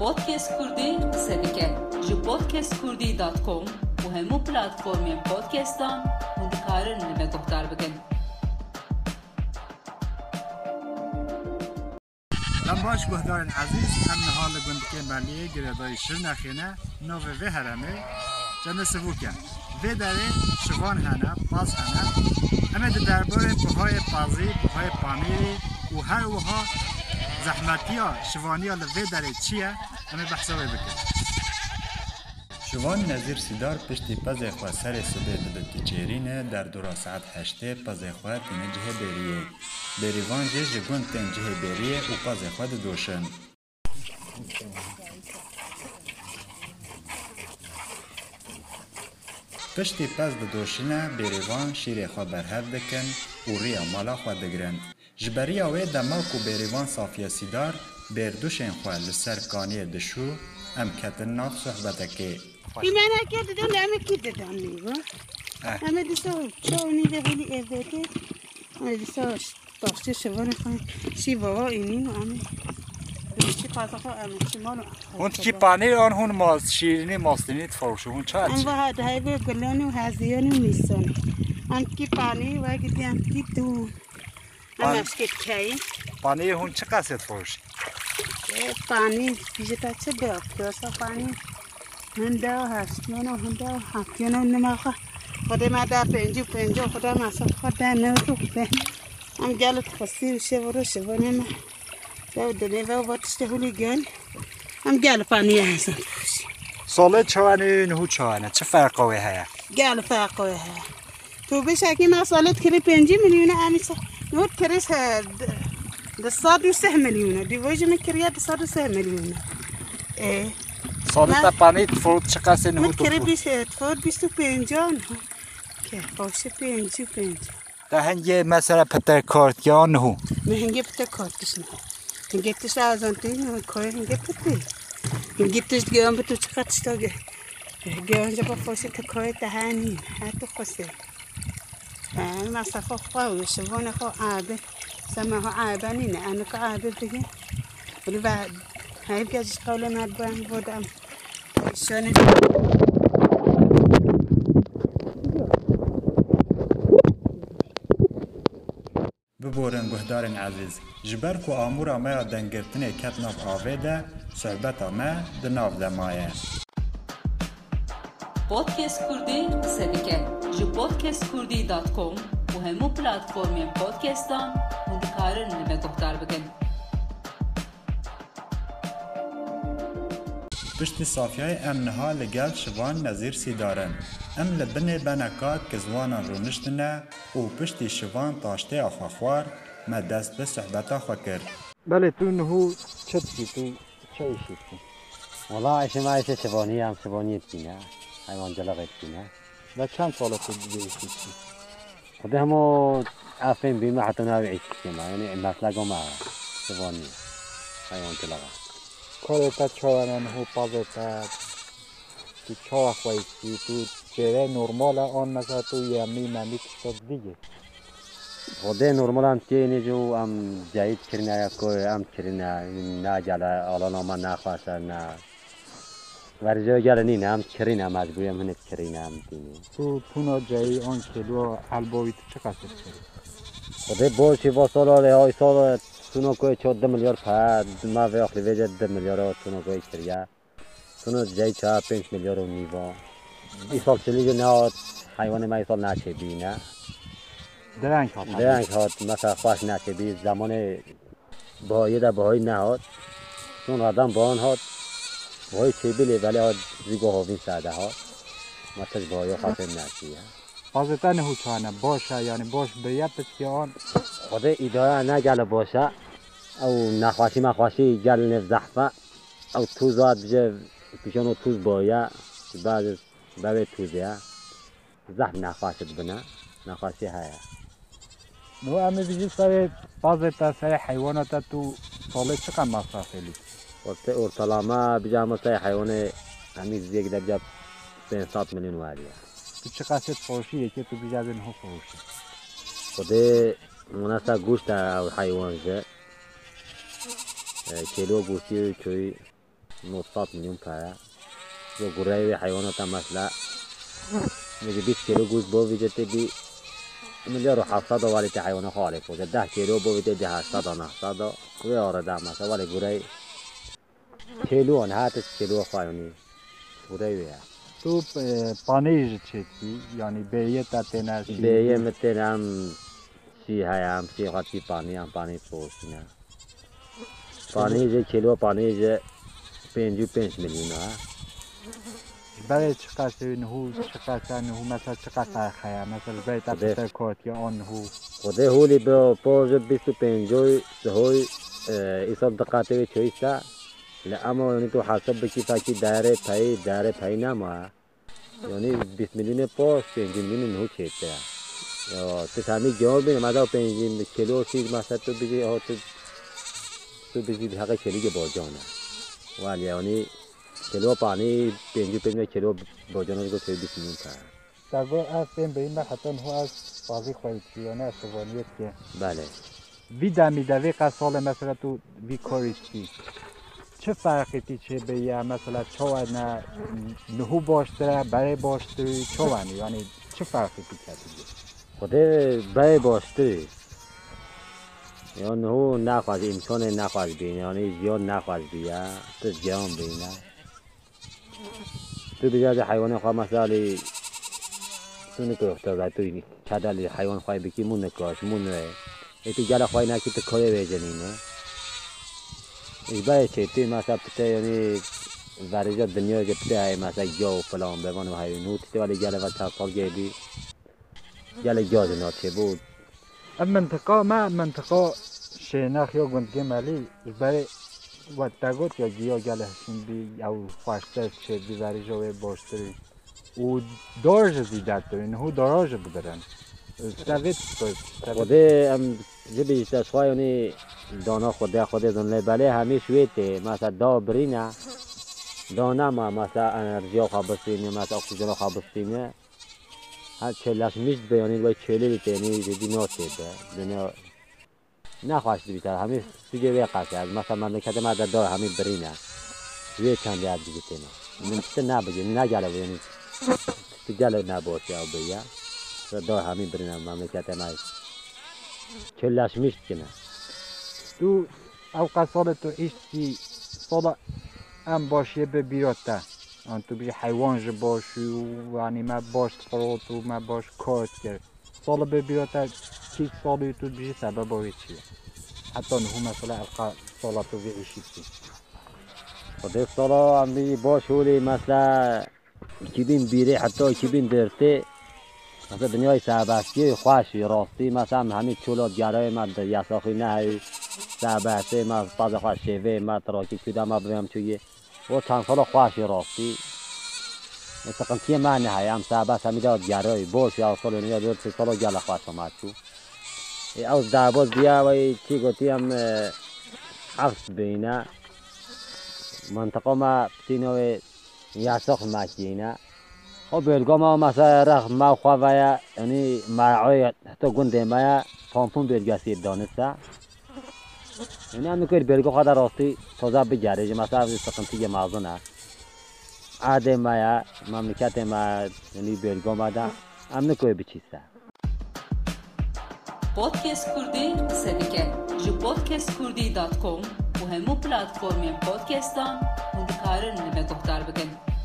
پادکست کوردی سبیکه. جو پادکست کوردی دات کام. و همو پلتفرم یم پادکست دان و دکارن نه به گفتار بگن باش گهدار عزیز. هم نه حال گوند که مالی گره دای شیر نخینه نو و و هرامه جان سبوکه و در شوان هانا پاس هانا امید در بوره پوهای پازی پوهای پامیری. و هر و ها زحمتیا شوانیا لوی دره چیه همه بحثاوی بکن شوان نظیر سیدار پشتی پز خواه سر صبح دبتی چیرینه در دورا ساعت هشته پز خواه تینه جه بریه بریوان جه جگون تین جه بریه و پز خواه دوشن پشتی پز دوشنه بریوان شیر خواه برهد دکن و ریا مالا خواه دگرند جبریا وی د ملک بیروان صافیه سیدار بیر دو شین خو ل سر کانی د شو ام کتن نو صحبت کی کی منه کی دادم دم نه کی د دم نی و ام د سو چو نی د ویلی ای وته ام بابا اینی نو ام اون چی پانی آن هون ماز شیرینی ماستینی تفروش هون چه هست؟ اون به هده و هزینه میسون اون کی پنیر و اگه دیم کی دو کهی Panîr hûn çi qesê difrûşî? پانی پیش تا چه بیاد پیاسا پانی. هنده و هشتیان و هنده و هفتیان و نمخه خدا ما در پنجو پنجو خدا مسا خدا نه تو به هم گلت خستی و شو رو شو نه شو دنیا و باتشته هولی گل. هم گل پانی هستن Salı çawanê nihu çawane çi ferqa wê heye? گل فرقه ها تو بشکی ما سالت کری پنجی میلیونه امیسا. نوت کریش دصاد و سه میلیونه دیویژ میکریه دصاد و سه میلیونه. اه Salı Ne? te panî difrût çi qesê nihu من کری difrût? بیش اتفاق بیست و پنجان که باشه پنجی پنج Te hengê mesela peter kartiyan nihu. من هنگی پتا کارتش نه هنگی تش آزانتی نه کار هنگی پتی هنگی تش گیان بتو چقدر تا گه گیان جا با خوشه تا کار دهانی حتی خوشه ما صفا خواه و شوان خواه عابه سما ها عابه نینه انا که عابه دیگه ولی بعد های بیازش قول مرد بایم بودم شانه Biborên guhdarên ezîz, ji ber ku amûra me ya Podcast Kurdî qisە dike ji podcastkurdî.com û hemû platformên podcastan hûn dikarin li me guhdar bikin. Piştî Safiyayê em niha li gel şivan Nezîr Sîdarin. Em li binê beneka ki zwanan rûniştine û piştî şivan taşteya xwe xwar, me dest bi sohbeta xwe kir. Belê tu nihu çi dikî tu çi îşî dikî? والله عيش ما عيش شبوني هم شبوني جلغة تكينا Ve çend sala tu dikî dikî? وده همو حتى ناوي عيش كما يعني ما تلاقوا مع شبوني حيوان جلغة Karê te çawane nihu pazê te tu çawa xwe yî tu çêrê normal e an mesela tu yemî memî tişta dîgê. وده نورمال هم تيني جو ام جايد كرنا يا كوي ام كرنا نا جالا الانا جالني نام هم تيني Tu tuna cayî an kêlû helbavî tu çi qesê dikirî? وده بولشي وصلوا له هاي صار تونو كوي 14 مليار فهد ما اخر وجه 2 مليار تونو كوي كريا تونو جاي 4 5 مليار و نه حیوان ما ایسال نچه بی نه؟ Direng hat. درنگ هات مثلا خوش نچه بی زمان بهایی در بهایی نهاد. چون آدم بان هات بهایی چه بیلی ولی زیگو هاوین ساده هات مثلا بهایی خاطر نچه Pazê te nihu çawane baş e yani baş bi yek piskê an خود ایداره نگل باشه. او نخواشی مخواشی گل نف زحفه او توزات بجه پیشانو توز بایا. بعد بعد توزه زحف نخواشت بنا. نخواشی هیا نو pazê te serê heywana te tu salê çi qem mesafê lî? وقت ortalama بجه مثلا حیوان همیز یک در بجه 500 میلیون واریه Tu çi qesê dixweşî yekê tu bijazê niho xweşî. خود مناسب گوشت حیوان جه کیلو گوشتی چوی 900 میلیون پره و گره حیوانات مثلا میگه 20 کیلو گوز با ویجت بی میلیار و 700 ولی تی حیوان خالی فوزه 10 کیلو با ویجت دی 800 و 900 و آره مثلا ولی گره کیلو آن هاتش کیلو خواهیونی گره ویه تو پانیج چیتی یعنی بیه تا تنه بیه متنم سی هایم سی خاطی پانی هم پانی پوشینه پانی کیلو پانی پنج و پنج میلیون ها. برای چقدر نهو چقدر نهو مثلا چقدر خیه مثلا برای تا کات یا آن نهو خود هولی به پوز بیست و پنجوی سهوی ایساب دقاته چویستا اما یعنی تو حساب بکی فاکی داره پای داره پای نما. یعنی 20 میلیون پاس 5 میلیون نهو چیته یا تو تامی جواب بینه مدا 5 کیلو چیز مثلا تو بگی ها تو تو بگی حق کلیگ با جانه. ولی یعنی کیلو پانی 5 5 کیلو با جانه رو تو 20 میلیون تا. در واقع از این به این هو از بازی خواهید یا نه شوانیت که بله. وی دمی دوی قصال مثلا تو وی کاریستی چه فرقی تی چه به یا مثلا چه نه نهو باشتره برای باشتری ونی یعنی چه فرقی تی کردی خوده برای باشتری یا نهو نخواهد امکان نخواهد بینه یعنی زیاد نخواهد بیا تو جان بینه. تو بجاز حیوان خواه مثلا تو نکو اختار تو کدل حیوان خواهی بکی مون نکاش مون ایتی گل خواهی نکی تو کاره بیجنینه باید چه توی مثلا پته یعنی ورجا دنیا که پته های مثلا گیا و فلان بوان و های نوت تی ولی گل و چند سال گیدی گل گاز ناچه بود. ام منطقه ما منطقه شناخ یا گندگی مالی برای و تگوت یا گیا گل هشین بی او خوشتر چه بی ورجا و باشتری و دارج زیدت دارین هو داراج بدرن سویت خوده ام جبی یعنی دانا خود خود دنله. بله همیش ویته مثلا دا برینه دانا ما مثلا انرژی خواه بستینه مثلا اکسیژن خواه بستینه. هر چلش میشت بیانی باید چلی بیته یعنی دیدی ناچه به دنیا نخواهش بیتر. همه سوگه وی قصه از. مثلا مملکت ما در دار همه برینه. وی چند یاد بیته نه من چه نبگه نگله یعنی تو گله نباشه او بیا دار همه برینه مملکت ما چلش میشت کنه تو او قصال تو ایشتی صدا ام باشیه به بیراته آن تو بیشه حیوان باشی و یعنی ما باش فرات و ما باش کارت کرد سال به بیراته چی سالی تو بیشه سبب باید چیه؟ حتی نه مثلا القا سالا تو بی ایشی چی؟ خود سالا هم بی باش ولی مثلا کی بین بیره حتی کی بین درته مثلا دنیای سربستی خوشی راستی مثلا همین چولات گرای در یساخی نه سربسته من پاز خوش شوه من تراکی کدام ما بیم چویه و چند سال خوشی راستی. مثلا کی من نه هم سربست همی داد گرای باش یا سال نیا دو سه سال گل خوش آمد چو از درباز بیا و چی گوتی هم حفظ بینه. منطقه ما پتینو یساخ مکینه. خب بلگا ما مثلا رخ ما خواه یعنی مرعای حتی گنده ما پامپون بلگاسی دانسته یعنی هم نکوید بلگا خواه در راستی تازه بگره مثلا سقنطی مغزنه عهد ما مملکت ما یعنی بلگا ما ده هم نکوید بچیسته پودکست کردی سدیکه جو پودکست کردی دات کام و همو پلاتفورمی پودکستان هندکارن نمه گفتار بکن